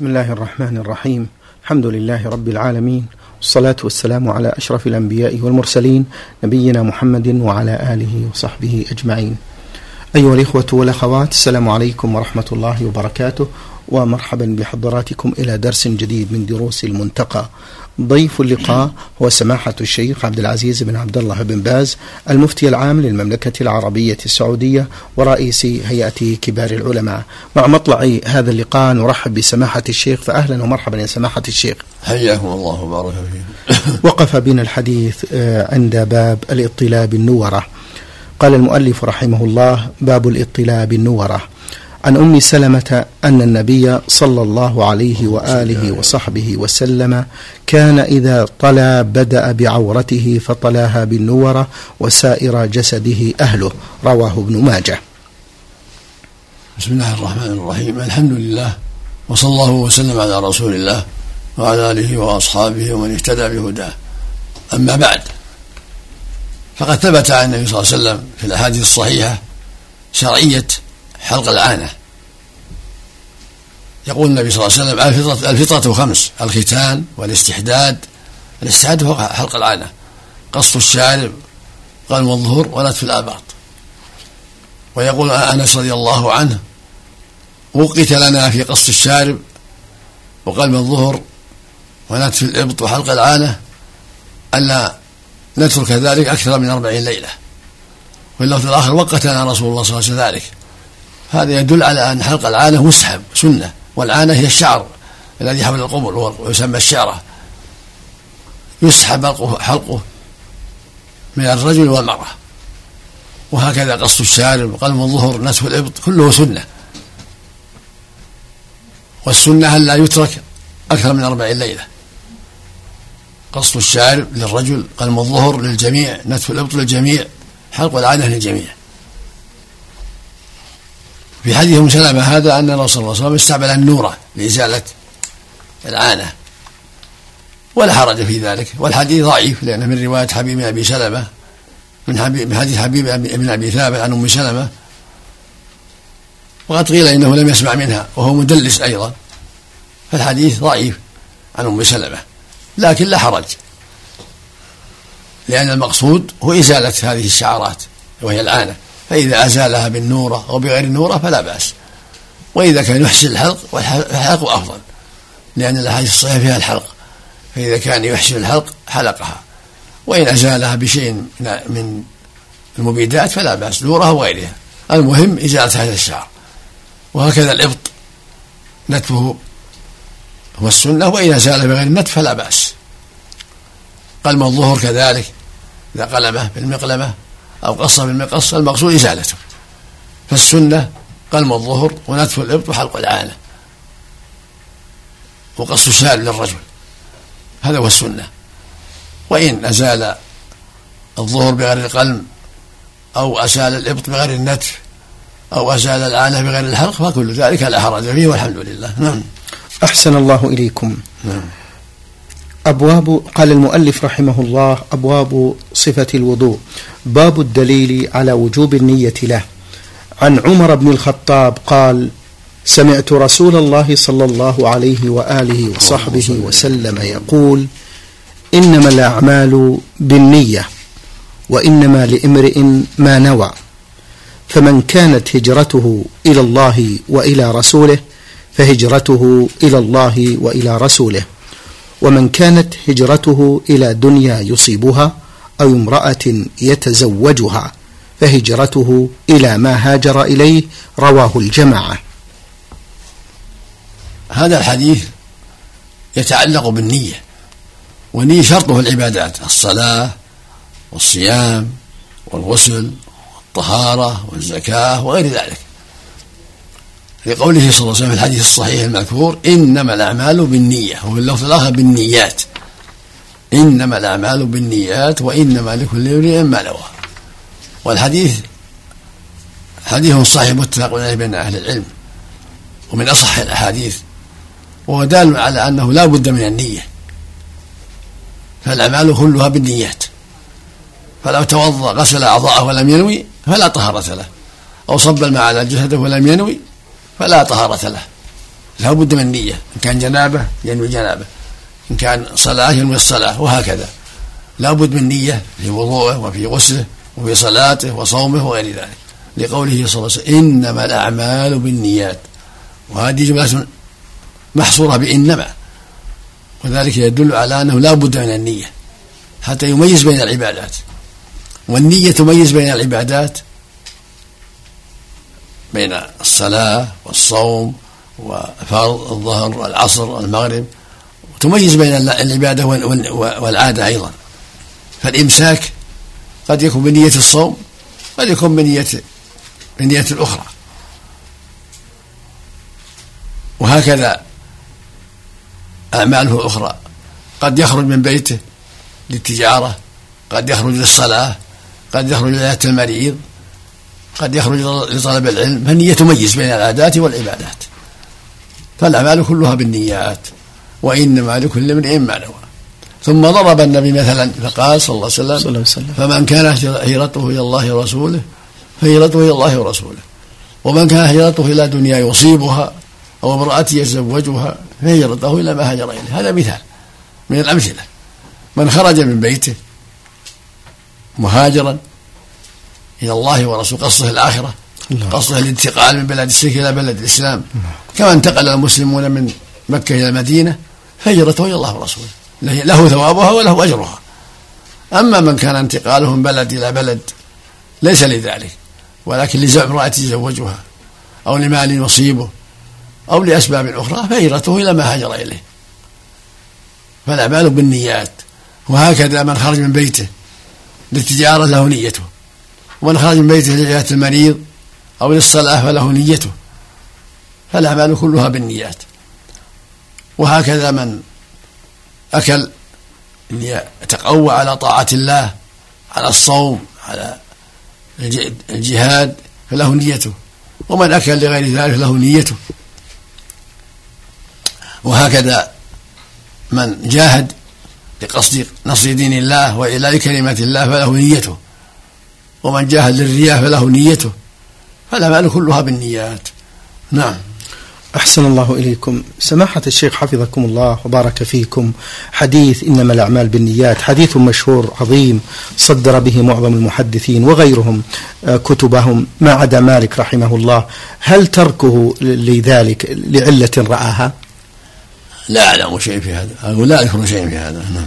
بسم الله الرحمن الرحيم. الحمد لله رب العالمين. والصلاة والسلام على أشرف الأنبياء والمرسلين نبينا محمد وعلى آله وصحبه أجمعين. أيها الإخوة والأخوات السلام عليكم ورحمة الله وبركاته. ومرحبا بحضراتكم إلى درس جديد من دروس المنتقى. ضيف اللقاء هو سماحة الشيخ عبد العزيز بن عبد الله بن باز المفتي العام للمملكة العربية السعودية ورئيس هيئة كبار العلماء. مع مطلع هذا اللقاء نرحب بسماحة الشيخ فأهلا ومرحبا يا سماحة الشيخ. حياكم الله وبارك فيكم. وقف بنا الحديث آه، عند باب الاطلاع بالنورة. قال المؤلف رحمه الله باب الاطلاع بالنورة. عن أم سلمة أن النبي صلى الله عليه وآله وصحبه وسلم كان إذا طلى بدأ بعورته فطلاها بالنوره وسائر جسده أهله. رواه ابن ماجه. بسم الله الرحمن الرحيم. الحمد لله وصلى الله وسلم على رسول الله وعلى آله وأصحابه ومن اهتدى بهداه. أما بعد فقد ثبت عن النبي صلى الله عليه وسلم في الأحاديث الصحيحة شرعية حلق العانة يقول النبي صلى الله عليه وسلم الفطرة, الفطرة خمس الختان والاستحداد. الاستحداد هو حلق العانة قص الشارب قلم الظهر ونتف الآباط. ويقول أنس رضي الله عنه وقت لنا في قص الشارب وقلم الظهر ونتف الإبط. وحلق العانة ألا نترك ذلك أكثر من أربعين ليلة. وفي اللفظ الآخر وقتنا رسول الله صلى الله عليه وسلم ذلك. هذا يدل على أن حلق العانة مستحب سنة والعانة هي الشعر الذي حول القبر ويسمى الشعرة. يسحب حلقه من الرجل والمرأة. وهكذا قص الشارب قلم الظهر نتف الإبط كله سنة. والسنة أن لا يترك أكثر من أربعين ليلة؟ قص الشارب للرجل قلم الظهر للجميع نتف الإبط للجميع حلق العانة للجميع. في حديث ام سلمه هذا أن الرسول صلى الله عليه وسلم استعمل النوره لإزالة العانه ولا حرج في ذلك. والحديث ضعيف لأنه من رواية حبيب أبي سلمة من حبيب حديث حبيب بن أبي ثابت عن أم سلمة. وقد قيل إنه لم يسمع منها وهو مدلس أيضا. فالحديث ضعيف عن أم سلمة. لكن لا حرج. لأن المقصود هو إزالة هذه الشعارات وهي العانه فإذا أزالها بالنورة أو بغير النورة فلا بأس. وإذا كان يحسن الحلق فالحلق أفضل لأن الأحاديث الصحيحة فيها الحلق. فإذا كان يحسن الحلق حلقها. وإن أزالها بشيء من المبيدات فلا بأس نورها وغيرها. المهم إزالة هذا الشعر. وهكذا الإبط. نتفه هو السنة وإن أزال بغير النتف فلا بأس. قلم الظهر كذلك إذا قلمه بالمقلمة أو قص بالمقص المقصود إزالته. فالسنة قلم الظهر ونتف الإبط وحلق العانة. وقص الشارب للرجل. هذا هو السنة. وإن أزال الظهر بغير القلم أو أزال الإبط بغير النتف أو أزال العانة بغير الحلق فكل ذلك لا حرج فيه والحمد لله. نعم. أحسن الله إليكم. نعم. أبواب قال المؤلف رحمه الله أبواب صفة الوضوء. باب الدليل على وجوب النية له. عن عمر بن الخطاب قال سمعت رسول الله صلى الله عليه وآله وصحبه وسلم يقول إنما الأعمال بالنية وإنما لامرئ ما نوى. فمن كانت هجرته إلى الله وإلى رسوله فهجرته إلى الله وإلى رسوله. ومن كانت هجرته إلى دنيا يصيبها أو امرأة يتزوجها فهجرته إلى ما هاجر إليه رواه الجماعة. هذا الحديث يتعلق بالنية والنية شرطه العبادات الصلاة والصيام والغسل والطهارة والزكاة وغير ذلك. لقوله صلى الله عليه وسلم في الحديث الصحيح المذكور إنما الأعمال بالنية وفي اللفظ الآخر بالنيات. إنما الأعمال بالنيات وإنما لكل امرئ ما نوى. والحديث حديث صحيح متفق عليه بين أهل العلم. ومن أصح الأحاديث. وهو دال على أنه لا بد من النية. فالأعمال كلها بالنيات. فلو توضأ غسل أعضاءه ولم ينوي فلا طهارة له. أو صب الماء على جسده ولم ينوي فلا طهارة له. لا بد من النية إن كان جنابة ينوي جنابة. إن كان صلاة ينوي الصلاة وهكذا. لا بد من نية في وضوءه وفي غسله وفي صلاته وصومه وغير ذلك. لقوله صلى الله عليه وسلم إنما الأعمال بالنيات. وهذه جملة محصورة بإنما. وذلك يدل على أنه لا بد من النية. حتى يميز بين العبادات. والنية تميز بين العبادات بين الصلاة والصوم وفرض الظهر والعصر والمغرب. تميز بين العبادة والعادة أيضا. فالإمساك قد يكون بنية الصوم قد يكون بنية بنية أخرى وهكذا أعماله الأخرى. قد يخرج من بيته للتجارة قد يخرج للصلاة قد يخرج لعيادة المريض. قد يخرج لطلب العلم فالنية تميز بين العادات والعبادات. فالأعمال كلها بالنيات وإنما لكل امرئ ما نوى. ثم ضرب النبي مثلا فقال صلى الله عليه وسلم, وسلم. فمن كان هجرته إلى الله ورسوله فهجرته إلى الله ورسوله ومن كان هجرته إلى دنيا يصيبها أو امرأة يتزوجها فهجرته إلى ما هاجر إليه. هذا مثال من الأمثلة. من خرج من بيته مهاجرا إلى الله ورسوله قصده الآخرة قصده الانتقال من بلاد الشرك إلى بلد الإسلام. كما انتقل المسلمون من مكة إلى المدينة فهجرته إلى الله ورسوله. له ثوابها وله أجرها. أما من كان انتقاله من بلد إلى بلد ليس لذلك ولكن لزوج امرأة يتزوجها أو لمال يصيبه أو لأسباب أخرى فهجرته إلى ما هاجر إليه. فالأعمال بالنيات وهكذا من خرج من بيته للتجارة له نيته. ومن خرج من بيته لعيادة المريض أو للصلاة فله نيته فالأعمال كلها بالنيات. وهكذا من أكل ليتقوى على طاعة الله على الصوم على الجهاد فله نيته. ومن أكل لغير ذلك له نيته. وهكذا من جاهد لقصد نصر دين الله وإعلاء كلمة الله فله نيته. ومن جاهد للرياء فله نيته. فالأعمال كلها بالنيات. نعم. أحسن الله إليكم. سماحة الشيخ حفظكم الله وبارك فيكم. حديث إنما الأعمال بالنيات. حديث مشهور عظيم. صدر به معظم المحدثين وغيرهم آه، كتبهم. ما عدا مالك رحمه الله. هل تركه لذلك لعلة رآها؟ لا أعلم شيء في هذا. أقول لا أذكر شيء في هذا. نعم.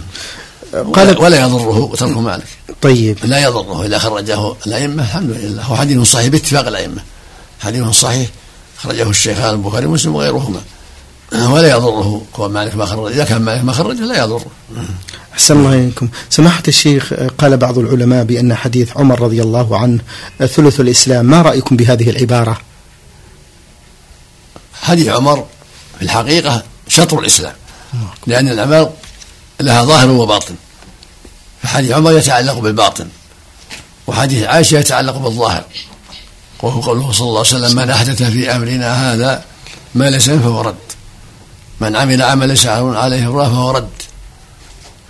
قال ولا يضره ترك مالك. طيب. لا يضره. إذا خرجه الأئمة الحمد لله. هو حديث صحيح باتفاق الأئمة. حديث صحيح. خرجه الشيخان البخاري ومسلم وغيرهما. ولا يضره. كون مالك ما خرج. إذا كان مالك ما خرج لا يضره. أحسن الله إليكم. سماحة الشيخ قال بعض العلماء بأن حديث عمر رضي الله عنه ثلث الإسلام. ما رأيكم بهذه العبارة؟ حديث عمر في الحقيقة شطر الإسلام. لأن الأعمال لها ظاهر وباطن. فحديث عمر يتعلق بالباطن وحديث عائشة يتعلق بالظاهر وهو قوله صلى الله عليه وسلم من أحدث في أمرنا هذا ما ليس فهو رد من عمل عمل ليس عليه الله فهو رد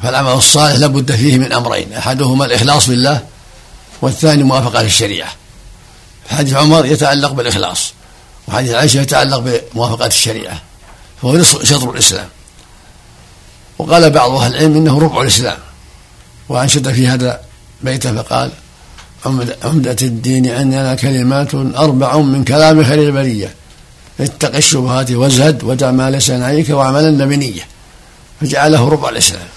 فالعمل الصالح لابد فيه من أمرين أحدهما الإخلاص بالله والثاني موافقة للشريعة حديث عمر يتعلق بالإخلاص وحديث عائشة يتعلق بموافقة الشريعة فهو شطر الإسلام وقال بعض أهل العلم إنه ربع الإسلام. وأنشد في هذا بيته فقال عمدة الدين عندنا كلمات أربع من كلام خير البرية. اتق الشبهات وازهد ودع ما ليس نعيك واعملا بنية. فجعله ربع الإسلام.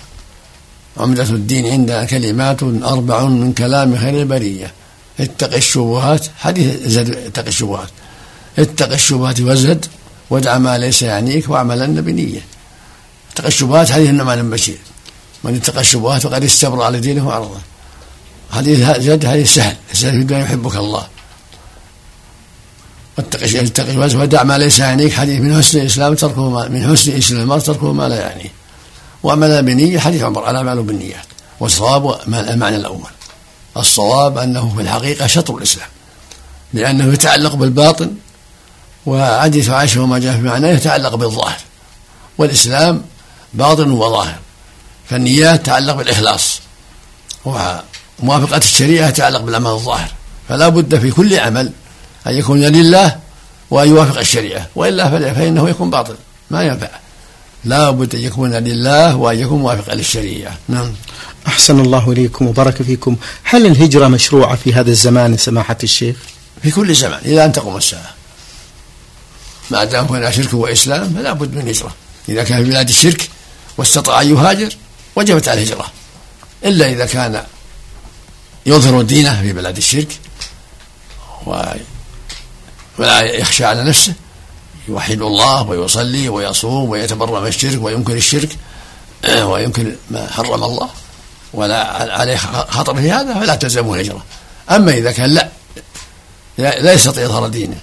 عمدة الدين عندنا كلمات أربع من كلام خير البرية. اتق الشبهات حديث زد اتق الشبهات. اتق الشبهات وازهد ودع ما ليس يعنيك واعملا بنية. اتق الشبهات حديث النعمان بن بشير من اتقى الشبهات فقد استبرأ لدينه وعرضه حديث زاد حديث سهل. سهل في الدنيا يحبك الله. واتق اتق ودع ما ليس يعنيك. حديث من حسن الإسلام تركه ما من حسن الاسلام المرء تركه ما لا يعنيه وعمل بنية حديث عمر الاعمال بالنيات والصواب المعنى الأول. الصواب أنه في الحقيقة شطر الإسلام. لأنه يتعلق بالباطن وحديث عائشة وما جاء في معناه يتعلق بالظاهر. والإسلام باطن وظاهر. فالنيات تتعلق بالإخلاص موافقة الشريعة تتعلق بالعمل الظاهر. فلا بد في كل عمل أن يكون لله وأن يوافق الشريعة وإلا فإنه يكون باطل ما ينفع. لا بد أن يكون لله وأن يكون موافقا للشريعة. نعم. أحسن الله إليكم وبارك فيكم. هل الهجرة مشروعة في هذا الزمان سماحة الشيخ؟ في كل زمان إلى أن تقوم الساعة. ما دام هناك شرك وإسلام فلا بد من هجرة. إذا كان في بلاد الشرك واستطاع أن يهاجر وجبت على الهجرة إلا إذا كان يظهر دينه في بلاد الشرك ولا يخشى على نفسه يوحد الله ويصلي ويصوم ويتبرأ من الشرك وينكر الشرك وينكر ما حرم الله. ولا عليه خطر في هذا فلا تلزمه الهجرة. أما إذا كان لا لا يستطيع إظهار دينه.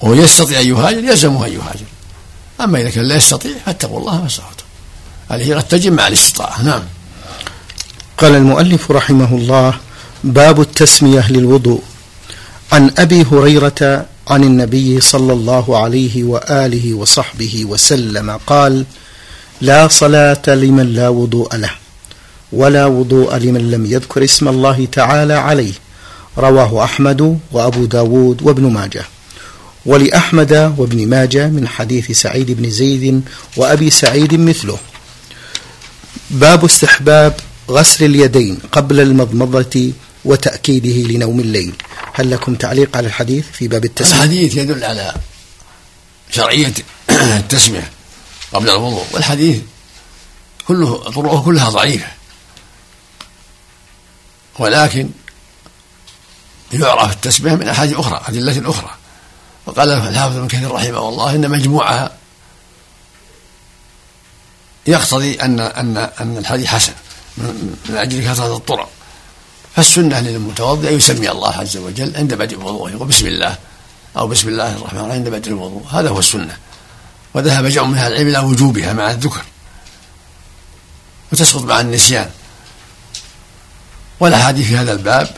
ويستطيع أن يهاجر يلزمه أن يهاجر. أما إذا كان لا يستطيع فاتقوا الله ما استطعتم الهجرة تجب مع الاستطاعة. نعم. قال المؤلف رحمه الله باب التسمية للوضوء. عن أبي هريرة عن النبي صلى الله عليه وآله وصحبه وسلم قال لا صلاة لمن لا وضوء له ولا وضوء لمن لم يذكر اسم الله تعالى عليه رواه أحمد وأبو داود وابن ماجه. ولأحمد وابن ماجه من حديث سعيد بن زيد وأبي سعيد مثله. باب استحباب غسل اليدين قبل المضمضة وتأكيده لنوم الليل. هل لكم تعليق على الحديث في باب التسمية؟ الحديث يدل على شرعية التسمية قبل الوضوء والحديث كله طرقه كلها ضعيفة. ولكن يعرف التسمية من أحاديث أخرى أدلة أخرى. وقال الحافظ ابن كثير رحمه الله إن مجموعها يقتضي أن أن أن الحديث حسن من أجل كثرة الطرق. فالسنة للمتوضئ أن يسمي الله عز وجل عند بدء وضوءه يقول بسم الله أو بسم الله الرحمن الرحيم عند بدء الوضوء. هذا هو السنة. وذهب جمع من أهل العلم إلى وجوبها مع الذكر وتسقط مع النسيان. والأحاديث في هذا الباب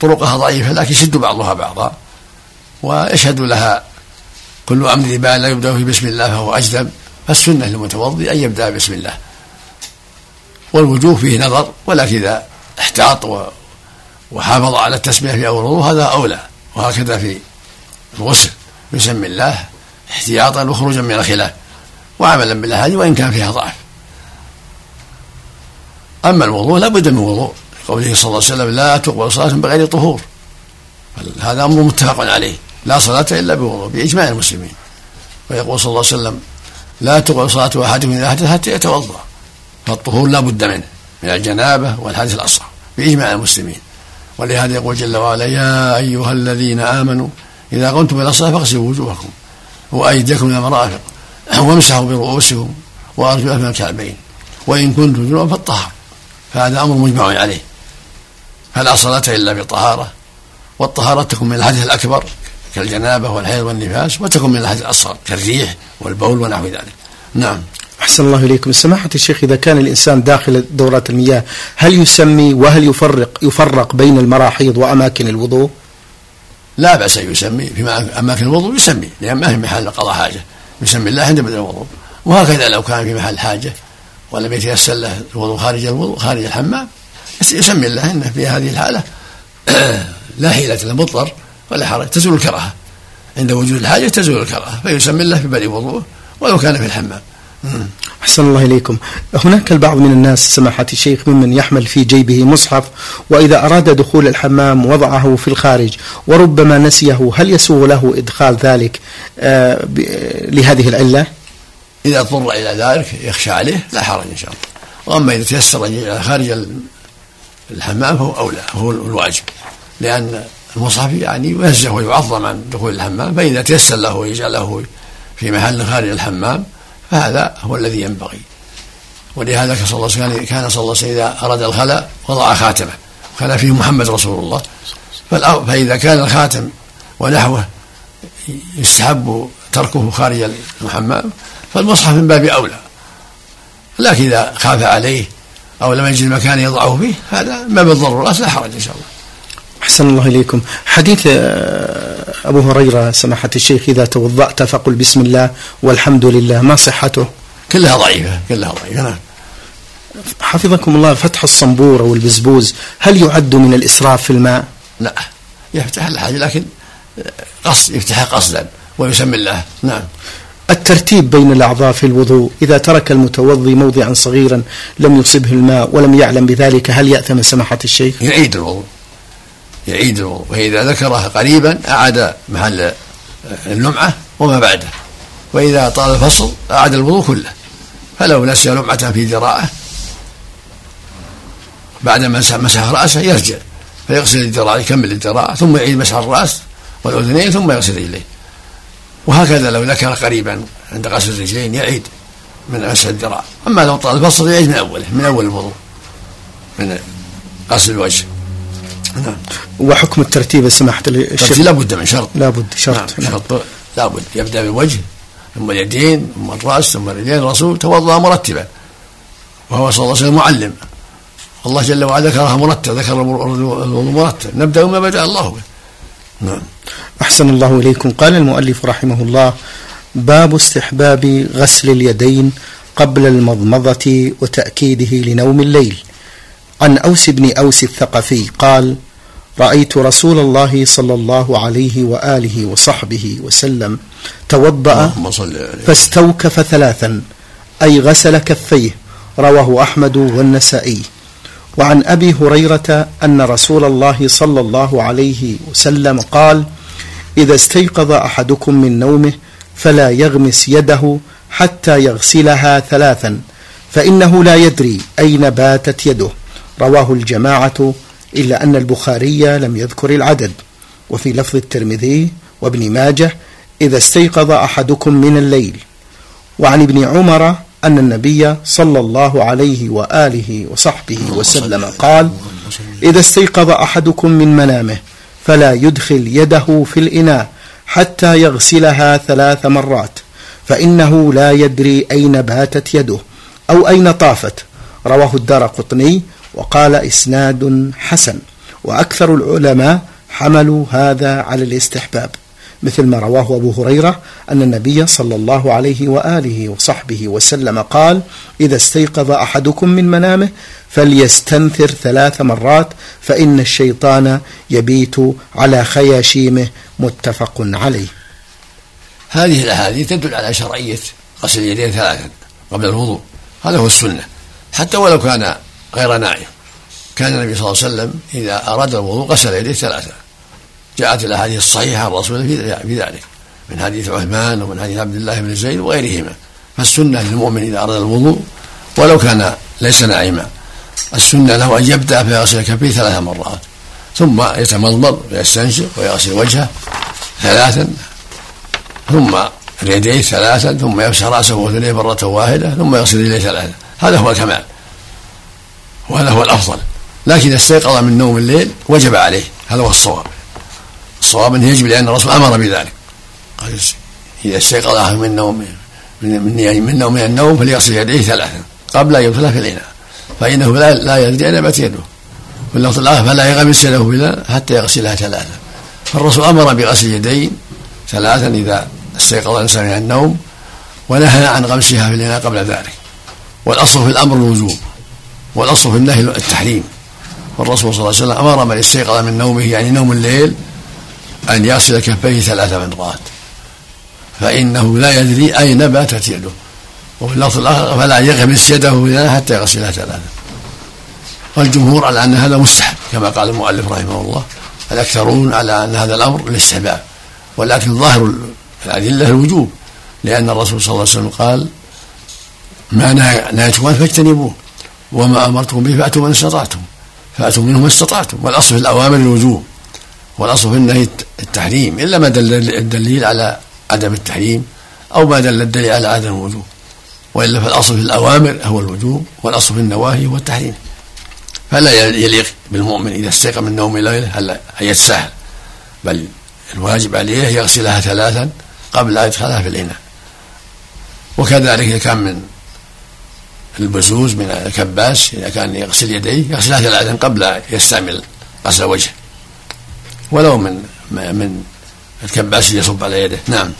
طرقها ضعيفة لكن يشد بعضها بعضا ويشهد لها كل أمر ذي لا يبدأ في بسم الله فهو أجدم فالسنة للمتوضئ أن يبدأ بسم الله. والوجوه فيه نظر ولكن إذا احتاط وحافظ على التسمية في أول الوضوء هذا أولى. وهكذا في الغسل يسمي الله احتياطا وخروجا من الخلاف. وعملا بالأحاديث وإن كان فيها ضعف. أما الوضوء لا بد من وضوء. قوله صلى الله عليه وسلم لا تقبل صلاة بغير طهور. هذا أمر متفق عليه. لا صلاة إلا بوضوء بإجماع المسلمين. ويقول صلى الله عليه وسلم لا تقبل صلاة أحدكم إذا أحدث حتى يتوضأ. فالطهور لا بد منه من الجنابة والحدث الأصغر بإجماع المسلمين. ولهذا يقول جل وعلا يا أيها الذين آمنوا إذا قمتم إلى الصلاة فاغسلوا وجوهكم وأيديكم إلى المرافق وامسحوا برؤوسكم وأرجلكم إلى الكعبين وإن كنتم جنوبا فالطهر فهذا أمر مجمع عليه. فلا صلاة إلا بطهارة والطهارة تكون من الحدث الأكبر كالجنابة والحيض والنفاس وتكون من الحدث الأصغر كالريح والبول ونحو ذلك. نعم. أحسن الله إليكم. سماحة الشيخ إذا كان الإنسان داخل دورات المياه هل يسمي وهل يفرق يفرق بين المراحيض وأماكن الوضوء؟ لا بأس أن يسمي. في أماكن الوضوء يسمي لأن ما في محل قضاء حاجة. يسمي الله عند بدء الوضوء. وهكذا لو كان في محل حاجة ولم يتيسر له الوضوء خارج الوضوء خارج الحمام يسمي الله إنه في هذه الحالة. لا حيلة له مضطر ولا حرج. تزول الكراهة. عند وجود الحاجة تزول الكراهة. فيسمي الله في بدء وضوءه ولو كان في الحمام. أحسن الله إليكم. هناك البعض من الناس سماحة الشيخ ممن يحمل في جيبه مصحف وإذا أراد دخول الحمام وضعه في الخارج وربما نسيه هل يسوغ له إدخال ذلك آه لهذه العلة؟ إذا اضطر إلى ذلك يخشى عليه لا حرج إن شاء الله. وأما إذا تيسر خارج الحمام فهو أولى هو الواجب. لأن المصحف يعني ينزه ويعظم عن دخول الحمام فإذا تيسر له ويجعله في محل خارج الحمام فهذا هو الذي ينبغي. ولهذا صلى الله عليه وسلم كان صلى الله عليه وسلم إذا أراد الخلاء وضع خاتمة. كان فيه محمد رسول الله. فإذا كان الخاتم ونحوه يستحب تركه خارج الحمام فالمصحف من باب أولى. لكن إذا خاف عليه أو لم يجد مكان يضعه فيه هذا ما بالضرورات لا حرج إن شاء الله. أحسن الله إليكم. حديث آه، أبو هريرة سماحة الشيخ إذا توضأت فقل بسم الله والحمد لله. ما صحته؟ كلها ضعيفة كلها ضعيفة. نعم. حفظكم الله فتح الصنبور أو البزبوز هل يعد من الإسراف في الماء؟ لا يفتح الحاجة لكن قصد يفتحها قصدا ويسمي الله. نعم. الترتيب بين الأعضاء في الوضوء إذا ترك المتوضي موضعا صغيرا لم يصبه الماء ولم يعلم بذلك هل يأثم سماحة الشيخ؟ يعيد الوضوء. يعيد الوضوء وإذا ذكره قريبا أعاد محل اللمعة وما بعده وإذا طال الفصل أعاد الوضوء كله فلو نسي لمعة في ذراعه بعد ما مسح رأسه يرجع فيغسل الذراع يكمل الذراع ثم يعيد مسح الرأس والأذنين ثم يغسل رجليه. وهكذا لو ذكر قريبا عند غسل الرجلين يعيد من مسح الذراع. أما لو طال الفصل يعيد من أوله من أول الوضوء من غسل الوجه. نعم. وحكم الترتيب سماحة الشيخ. لابد من شرط. لابد شرط. نعم. شرط. لابد. يبدأ بالوجه. ثم اليدين ثم الرأس ثم الرجلين الرسول توضأ مرتبا. وهو صلى الله عليه وسلم معلم. الله جل وعلا ذكرها مرتب ذكر الوضوء مرتب نبدأ ما بدأ الله به. نعم. أحسن الله إليكم. قال المؤلف رحمه الله باب استحباب غسل اليدين قبل المضمضة وتأكيده لنوم الليل. عن أوس بن أوس الثقفي قال رأيت رسول الله صلى الله عليه وآله وصحبه وسلم توضأ فاستوكف ثلاثا أي غسل كفيه رواه أحمد والنسائي. وعن أبي هريرة أن رسول الله صلى الله عليه وسلم قال إذا استيقظ أحدكم من نومه فلا يغمس يده حتى يغسلها ثلاثا فإنه لا يدري أين باتت يده. رواه الجماعة إلا أن البخاري لم يذكر العدد. وفي لفظ الترمذي وابن ماجه إذا استيقظ أحدكم من الليل. وعن ابن عمر أن النبي صلى الله عليه وآله وصحبه وسلم قال إذا استيقظ أحدكم من منامه فلا يدخل يده في الإناء حتى يغسلها ثلاث مرات فإنه لا يدري أين باتت يده أو أين طافت. رواه الدار قطني وقال إسناد حسن. وأكثر العلماء حملوا هذا على الاستحباب مثل ما رواه أبو هريرة أن النبي صلى الله عليه وآله وصحبه وسلم قال إذا استيقظ أحدكم من منامه فليستنثر ثلاث مرات فإن الشيطان يبيت على خياشيمه. متفق عليه. هذه الأحاديث تدل على شرعية غسل اليدين ثلاثا قبل الوضوء. هذا هو السنة. حتى ولو كان غير نائم كان النبي صلى الله عليه وسلم إذا أراد الوضوء غسل يديه ثلاثا جاءت الأحاديث الصحيحة عن الرسول في ذلك من حديث عثمان ومن حديث عبد الله بن زيد وغيرهما. فالسنة للمؤمن إذا أراد الوضوء ولو كان ليس ناعما. السنة له أن يبدأ فيغسل كفيه ثلاث مرات. ثم يتمضمض ويستنشق ويغسل وجهه ثلاثا. ثم اليدين ثلاثا ثم يمسح رأسه واذنيه مرة واحدة ثم يغسل رجليه ثلاثا. هذا هو الكمال. وهذا هو الأفضل. لكن إذا استيقظ من نوم الليل وجب عليه. هذا هو الصواب. الصواب انه يجب لأن الرسول أمر بذلك. قال إذا استيقظ احد من نوم من من, من نوم من النوم فليغسل يديه ثلاثا قبل أن يدخل في الإناء. فإنه لا لا يدري اين بات يده. واللفظ الآخر فلا يغمس يده بلا حتى يغسلها ثلاثا فالرسول أمر بغسل اليدين ثلاثا إذا استيقظ الإنسان من النوم ونهى عن غمسها في الإناء قبل ذلك. والأصل في الأمر الوجوب. والأصل في النهي التحريم. والرسول صلى الله عليه وسلم أمر من استيقظ من نومه يعني نوم الليل أن يغسل كفيه ثلاث مرات. فإنه لا يدري أين باتت يده. وفي اللفظ الآخر فلا يغمس يده حتى يغسلها ثلاثا والجمهور على أن هذا مستحب كما قال المؤلف رحمه الله الأكثرون على أن هذا الأمر الاستحباب ولكن ظاهر الأدلة الوجوب لأن الرسول صلى الله عليه وسلم قال ما نهيتكم فاجتنبوه. وما أمرتكم به فأتوا من استطعتم. فأتوا منه ما استطعتم. والأصل في الأوامر الوجوب. والأصل في النهي التحريم. إلا ما دل الدليل على عدم التحريم أو ما دل الدليل على عدم الوجوب. وإلا فالأصل في الأوامر هو الوجوب والأصل في النواهي هو التحريم. فلا يليق بالمؤمن إذا استيقظ من نوم ليله ان يتساهل؟ بل الواجب عليه يغسلها ثلاثا قبل أن يدخلها في الإناء. وكذلك اذا كان من البزوز من الكباس إذا كان يغسل يديه يغسلها ثلاثا قبل ان يستعمل غسل وجهه. ولو من من الكباس يصب على يده. نعم.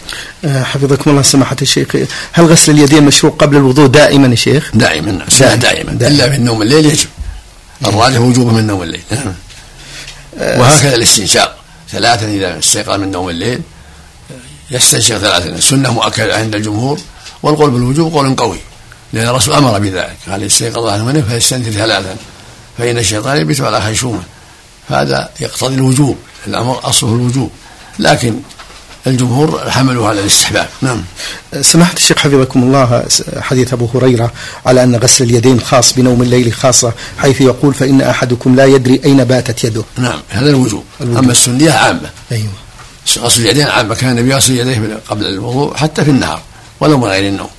آه، حفظكم الله سماحة الشيخ. هل غسل اليدين مشروع قبل الوضوء دائما يا شيخ؟ دائما نعم دائما, دائما. دائما. إلا من نوم الليل يجب. الراجح وجوبه من نوم الليل. نعم. آه، وهكذا الاستنشاق. ثلاثا إذا استيقظ من نوم الليل يستنشق ثلاثا. السنة مؤكدة عند الجمهور والقول بالوجوب قول قوي. لأن الرسول أمر بذلك. قال استيقظ منه فيستنثر ثلاثا فإن الشيطان يبيت على خيشومه هذا يقتضي الوجوب الأمر أصله الوجوب. لكن الجمهور حملوا على الاستحباب. نعم. سماحة الشيخ حفظكم الله حديث أبو هريرة على أن غسل اليدين خاص بنوم الليل خاصة حيث يقول فإن أحدكم لا يدري أين باتت يده. نعم هذا الوجوب, الوجوب. أما السنية عامة. أيوة. غسل اليدين عامة. كان النبي يغسل يديه قبل الوضوء حتى في النهار ولو من غير النوم.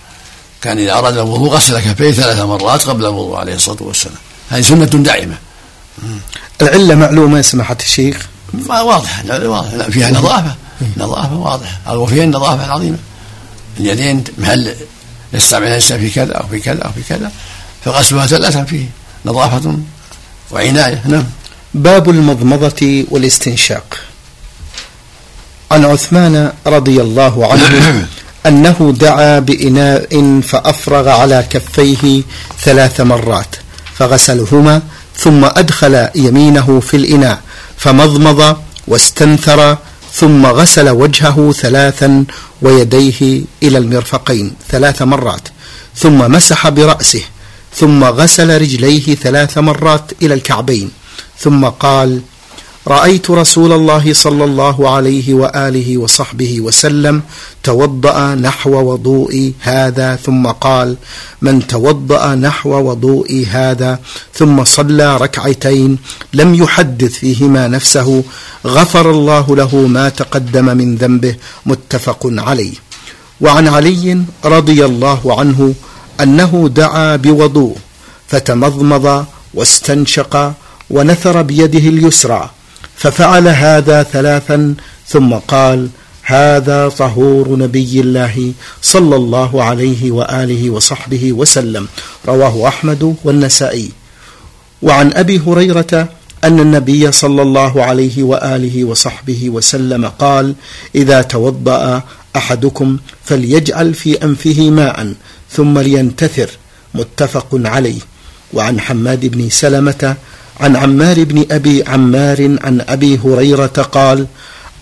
كان إذا أراد الوضوء غسل كفيه ثلاث مرات قبل الوضوء عليه الصلاة والسلام. هذه سنة دائمة العلة معلومة يا سماحة الشيخ واضحة واضحة. فيها نظافة نظافة واضحة. وفيها النظافة العظيمة اليدين محل يستعمل الإنسان في كذا أو في كذا أو في كذا فغسلها ثلاثة فيه. نظافة وعناية. نعم. باب المضمضة والاستنشاق. عن عثمان رضي الله عنه أنه دعا بإناء فأفرغ على كفيه ثلاث مرات فغسلهما ثم أدخل يمينه في الإناء فمضمض واستنثر ثم غسل وجهه ثلاثا ويديه إلى المرفقين ثلاث مرات ثم مسح برأسه ثم غسل رجليه ثلاث مرات إلى الكعبين ثم قال رأيت رسول الله صلى الله عليه وآله وصحبه وسلم توضأ نحو وضوئي هذا ثم قال من توضأ نحو وضوئي هذا ثم صلى ركعتين لم يحدث فيهما نفسه غفر الله له ما تقدم من ذنبه. متفق عليه. وعن علي رضي الله عنه أنه دعا بوضوء فتمضمض واستنشق ونثر بيده اليسرى ففعل هذا ثلاثا ثم قال هذا طهور نبي الله صلى الله عليه وآله وصحبه وسلم. رواه أحمد والنسائي. وعن أبي هريرة أن النبي صلى الله عليه وآله وصحبه وسلم قال إذا توضأ أحدكم فليجعل في أنفه ماء ثم لينتثر. متفق عليه. وعن حماد بن سلمة عن عمار بن أبي عمار عن أبي هريرة قال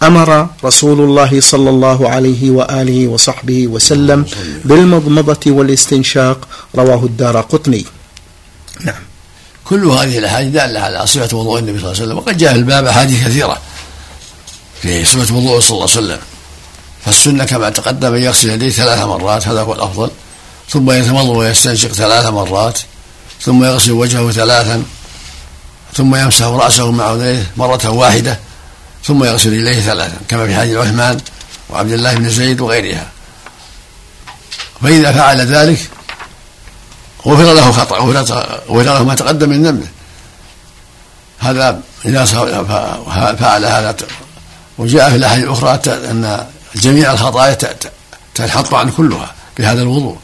أمر رسول الله صلى الله عليه وآله وصحبه وسلم بالمضمضة والاستنشاق رواه الدار قطني. نعم. كل هذه الأحاديث دالة على صفه وضوء النبي صلى الله عليه وسلم وقد جاء في الباب أحاديث كثيرة في صفه وضوء صلى الله عليه وسلم. فالسنة كما تقدم أن يغسل يديه ثلاث مرات هذا هو الأفضل. ثم يتمضمض ويستنشق ثلاث مرات ثم يغسل وجهه ثلاثا. ثم يمسح رأسه مع أذنيه مرة واحدة ثم يغسل إليه ثلاثا كما في حديث عثمان وعبد الله بن زيد وغيرها. فإذا فعل ذلك غفر له خطأ غفر له ما تقدم من ذنبه. هذا إذا فعل هذا وجاء في الأحاديث الأخرى أن جميع الخطايا تنحط عن كلها بهذا الوضوء.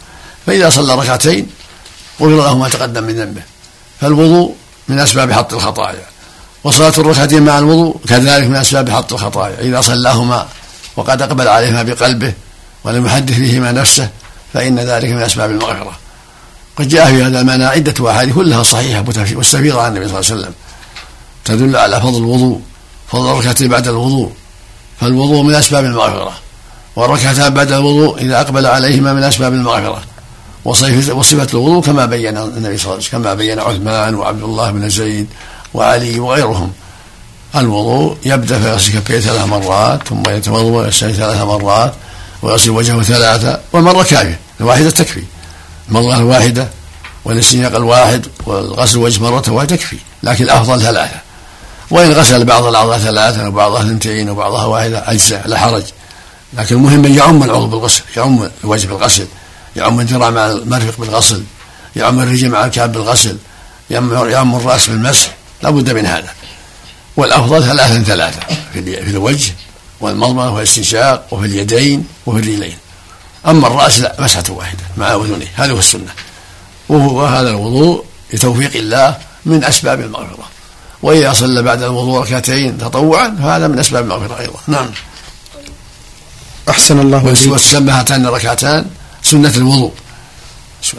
فإذا صلى ركعتين غفر له ما تقدم من ذنبه. فالوضوء من أسباب حط الخطايا. وصلاة الركعتين مع الوضوء كذلك من أسباب حط الخطايا. إذا صلاهما وقد أقبل عليهما بقلبه ولم يحدث فيهما نفسه فإن ذلك من أسباب المغفرة. قد جاء في هذا المعنى عدة أحاديث كلها صحيحة مستفيضة عن النبي صلى الله عليه وسلم. تدل على فضل الوضوء فضل الركعتين بعد الوضوء. فالوضوء من أسباب المغفرة والركعتان بعد الوضوء إذا أقبل عليهما من أسباب المغفرة. وصفة الوضوء كما بين النبي صلى الله عليه وسلم كما بين عثمان وعبد الله بن زيد وعلي وغيرهم. الوضوء يبدأ فيغسل كفيه ثلاث مرات ثم يتوضأ ويستنشق ثلاث مرات ويغسل وجهه ثلاثة والمرة كافيه الواحدة تكفي. المرة الواحدة والاستنشاق الواحد والغسل الوجه مرة واحدة تكفي لكن الأفضل ثلاثة. وإن غسل بعض الأعضاء ثلاثا وبعضها اثنتين وبعضها واحدة أجزاء لا حرج. لكن المهم ان يعم العضو بالغسل يعم الوجه بالغسل يعم الذراع مع المرفق بالغسل يعم الرجل مع الكعب بالغسل يعم الرأس بالمسح لا بد من هذا. والأفضل ثلاثا ثلاثة في الوجه والمضمضة والاستنشاق وفي اليدين وفي الرجلين. أما الرأس لا مسحة واحدة مع أذنيه هذا هو السنة. وهذا الوضوء لتوفيق الله من أسباب المغفرة. وإذا صلى بعد الوضوء ركعتين تطوعا فهذا من أسباب المغفرة أيضا. نعم. أحسن الله هاتان الركعتان سنة الوضوء.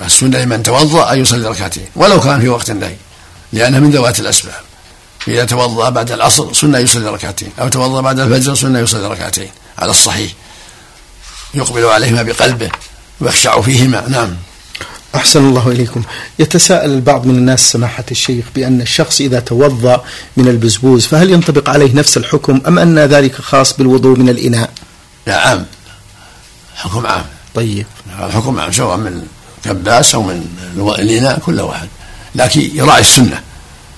السنة لمن توضأ أن يصلي ركعتين ولو كان في وقت النهي لأنها من ذوات الأسباب. إذا توضأ بعد العصر سنة يصلي ركعتين أو توضأ بعد الفجر سنة يصلي ركعتين على الصحيح. يقبل عليهما بقلبه ويخشع فيهما. نعم. أحسن الله إليكم. يتساءل البعض من الناس سماحة الشيخ بأن الشخص إذا توضأ من البزبوز فهل ينطبق عليه نفس الحكم أم أن ذلك خاص بالوضوء من الإناء؟ لا عام حكم عام. طيب. الحكم سواء من كباس أو من الإناء كل واحد. لكن يراعي السنة.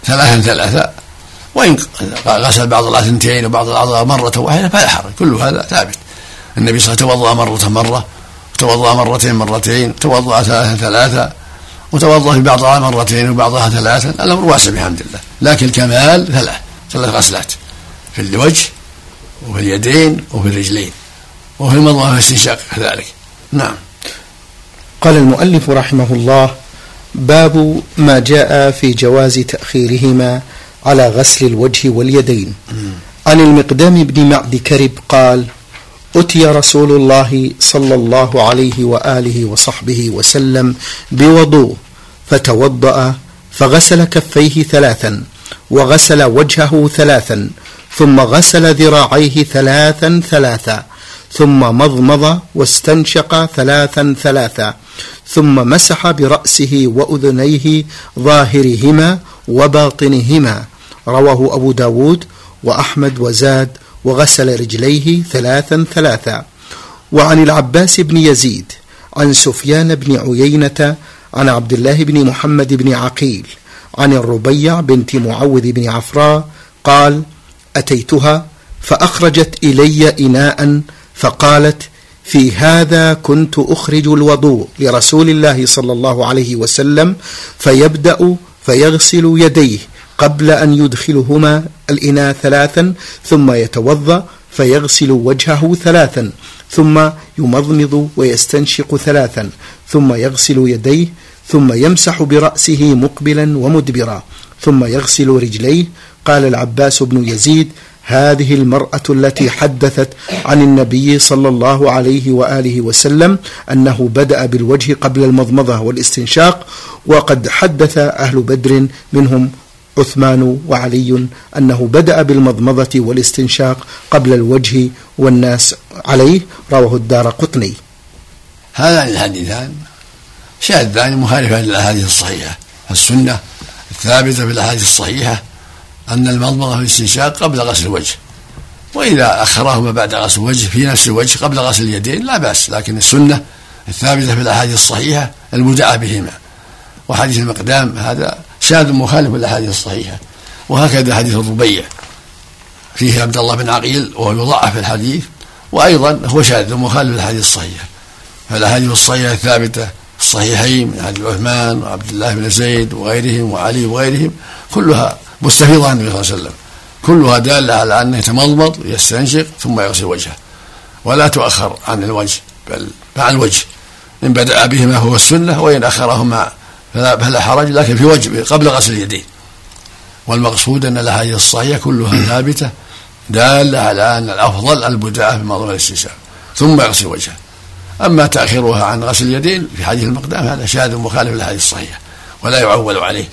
ثلاثا ثلاثة. وإن غسل بعض الأعضاء اثنتين وبعض الأعضاء مرة واحدة فلا حرج. كل هذا ثابت. النبي صلى الله عليه وسلم توضأ مرة مرة توضأ مرتين مرتين توضأ ثلاثة ثلاثة وتوضأ في بعضها مرتين وبعضها ثلاثة الأمر واسع بحمد الله. لكن الكمال ثلاث ثلاث غسلات. في الوجه وفي اليدين وفي الرجلين. وفي المضمضة والاستنشاق كذلك. نعم. قال المؤلف رحمه الله باب ما جاء في جواز تأخيرهما على غسل الوجه واليدين. عن المقدام بن معد كرب قال أتي رسول الله صلى الله عليه وآله وصحبه وسلم بوضوء فتوضأ فغسل كفيه ثلاثا وغسل وجهه ثلاثا ثم غسل ذراعيه ثلاثا ثلاثا ثم مضمض واستنشق ثلاثا ثلاثا. ثم مسح برأسه وأذنيه ظاهرهما وباطنهما. رواه أبو داود وأحمد وزاد وغسل رجليه ثلاثا ثلاثا. وعن العباس بن يزيد عن سفيان بن عيينة عن عبد الله بن محمد بن عقيل عن الربيع بنت معوذ بن عفراء قال أتيتها فأخرجت إلي إناء فقالت في هذا كنت أخرج الوضوء لرسول الله صلى الله عليه وسلم فيبدأ فيغسل يديه قبل أن يدخلهما الإناء ثلاثا ثم يتوضأ فيغسل وجهه ثلاثا ثم يمضمض ويستنشق ثلاثا ثم يغسل يديه ثم يمسح برأسه مقبلا ومدبرا ثم يغسل رجليه. قال العباس بن يزيد هذه المرأة التي حدثت عن النبي صلى الله عليه وآله وسلم أنه بدأ بالوجه قبل المضمضة والاستنشاق وقد حدث أهل بدر منهم عثمان وعلي أنه بدأ بالمضمضة والاستنشاق قبل الوجه والناس عليه رواه الدار قطني. هذان الحديثان شاذان مخالفان للأحاديث الصحيحة. السنة الثابتة في الأحاديث الصحيحة أن المضمضة والاستنشاق قبل غسل الوجه. وإذا أخرهما بعد غسل الوجه في نفس الوجه قبل غسل اليدين لا بأس. لكن السنة الثابتة في الأحاديث الصحيحة المدعى بهما. وحديث المقدام هذا شاذ مخالف للأحاديث الصحيحة. وهكذا حديث الربيع. فيه عبد الله بن عقيل وهو يضعف في الحديث. وأيضا هو شاذ مخالف للأحاديث الصحيحة. فالأحاديث الصحيحة الثابتة في الصحيحين من حديث عثمان وعبد الله بن زيد وغيرهم وعلي وغيرهم كلها مستفيضه عن النبي صلى الله عليه وسلم. كلها دالة على أنه يتمضمض ويستنشق ثم يغسل وجهه. ولا تؤخر عن الوجه بل مع الوجه. إن بدأ بهما هو السنة وإن أخرهما فلا, فلا حرج لكن في وجه قبل غسل اليدين. والمقصود أن الأحاديث الصحيحة كلها ثابتة دالة على أن الأفضل البدعة في موضوع الاستنشاق ثم يغسل وجهه. أما تأخيرها عن غسل اليدين في حديث المقدام هذا شاذ مخالف للأحاديث الصحيحة ولا يعول عليه.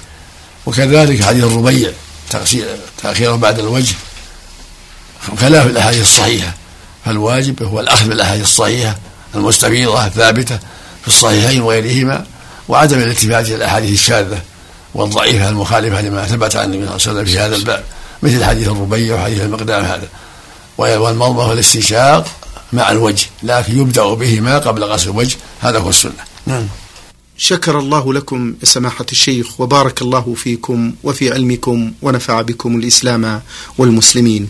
وكذلك حديث الربيع تأخيره بعد الوجه. خلاف الأحاديث الصحيحة. فالواجب هو الأخذ بالأحاديث الصحيحة المستفيضة الثابتة في الصحيحين وغيرهما وعدم الالتفات إلى الأحاديث الشاذة والضعيفة المخالفة لما ثبت عن النبي صلى الله عليه وسلم في هذا الباب مثل حديث الربيع وحديث المقدام هذا. والمضمضه والاستنشاق مع الوجه لكن يبدأ بهما قبل غسل الوجه. هذا هو السنة. نعم. شكر الله لكم سماحة الشيخ وبارك الله فيكم وفي علمكم ونفع بكم الإسلام والمسلمين.